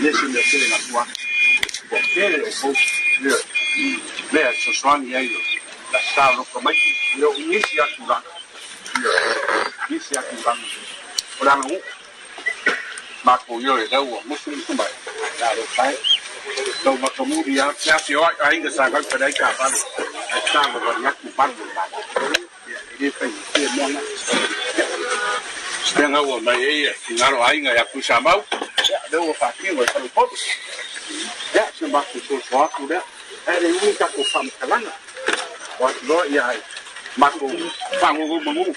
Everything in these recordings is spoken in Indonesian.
Nesse meter na tua porque eu vou ver se os aneiros da sala como é que eu inicio a curar. Inicio a curar. Para não, mas com eu ele é o muslim também. Já o pai, então mas como ele é, já se eu ainda sabe para aí cá, mas está no variante barco. aí tem que ter uma não wamai, ngaruh aing ya ku samau, هو فاكيو الفوض ده شبك الصوت ده هذا يوم تاكو فم كلانا واتلو يا ماكو فانغو مغو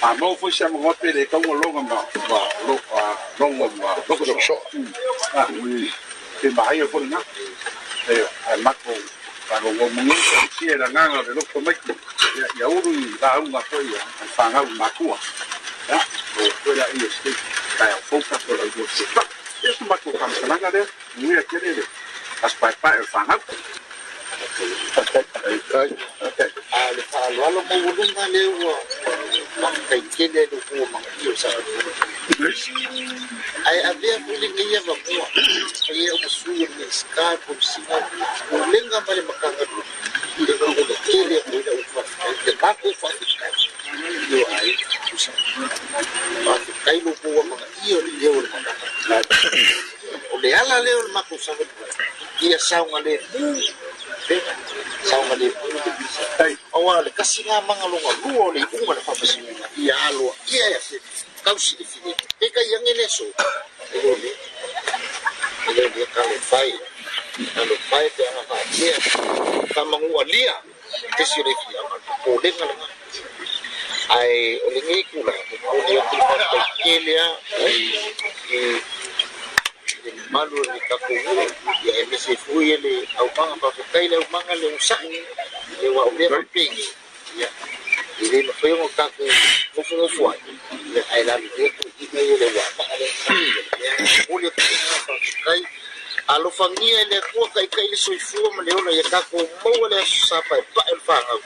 à mô phu xem ngó tê để công lô ngầm vào. Và lô à lô ngầm vào lô cái số ừ. à ui thì bà ấy phân ngắt thì à mắc vùng và vùng vùng muốn chia là ngang rồi lúc có mấy dạ, dấu rồi là ông gặp tôi phản ông mà cua đó dạ, rồi tôi đã yêu cái tài phúc các tôi là một sự tắc Es un maco con sananga de, muy a querer de. As pa pa el fan up. Ale palo alo mo wulunga le wa kai kele do ko ma yo sa ai avea kuli ni ya va ko ai o su ye ni ska ko si na wulenga male makanga do le ko ko ba kusa iyo le yo le o le ala le o ma ko sa ia saunga le saunga le Hey, o wa le kasi nga manga lua le unga le whapasinga ia aloa ia ia se kausi le so e lo le le le fai ka le fai te anga ka ia ka lia te si le fia o le o le kula o le o maluri kapuri ia e mese fui le aumaga faafetai le aumaga le usa'i le wa'ulea faapegi ia i le mafai oga kafe gofugofu ai le ae lalulea puiina ia le ua'amaga le usa'i le faafetai alofagia e le akua kaikai le soifua ma le ona ia kako maua le aso sa paepae le fagau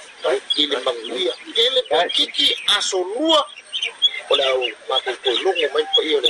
i le maguia ele pakiki asolua o le au makoukoi logo mai paia o le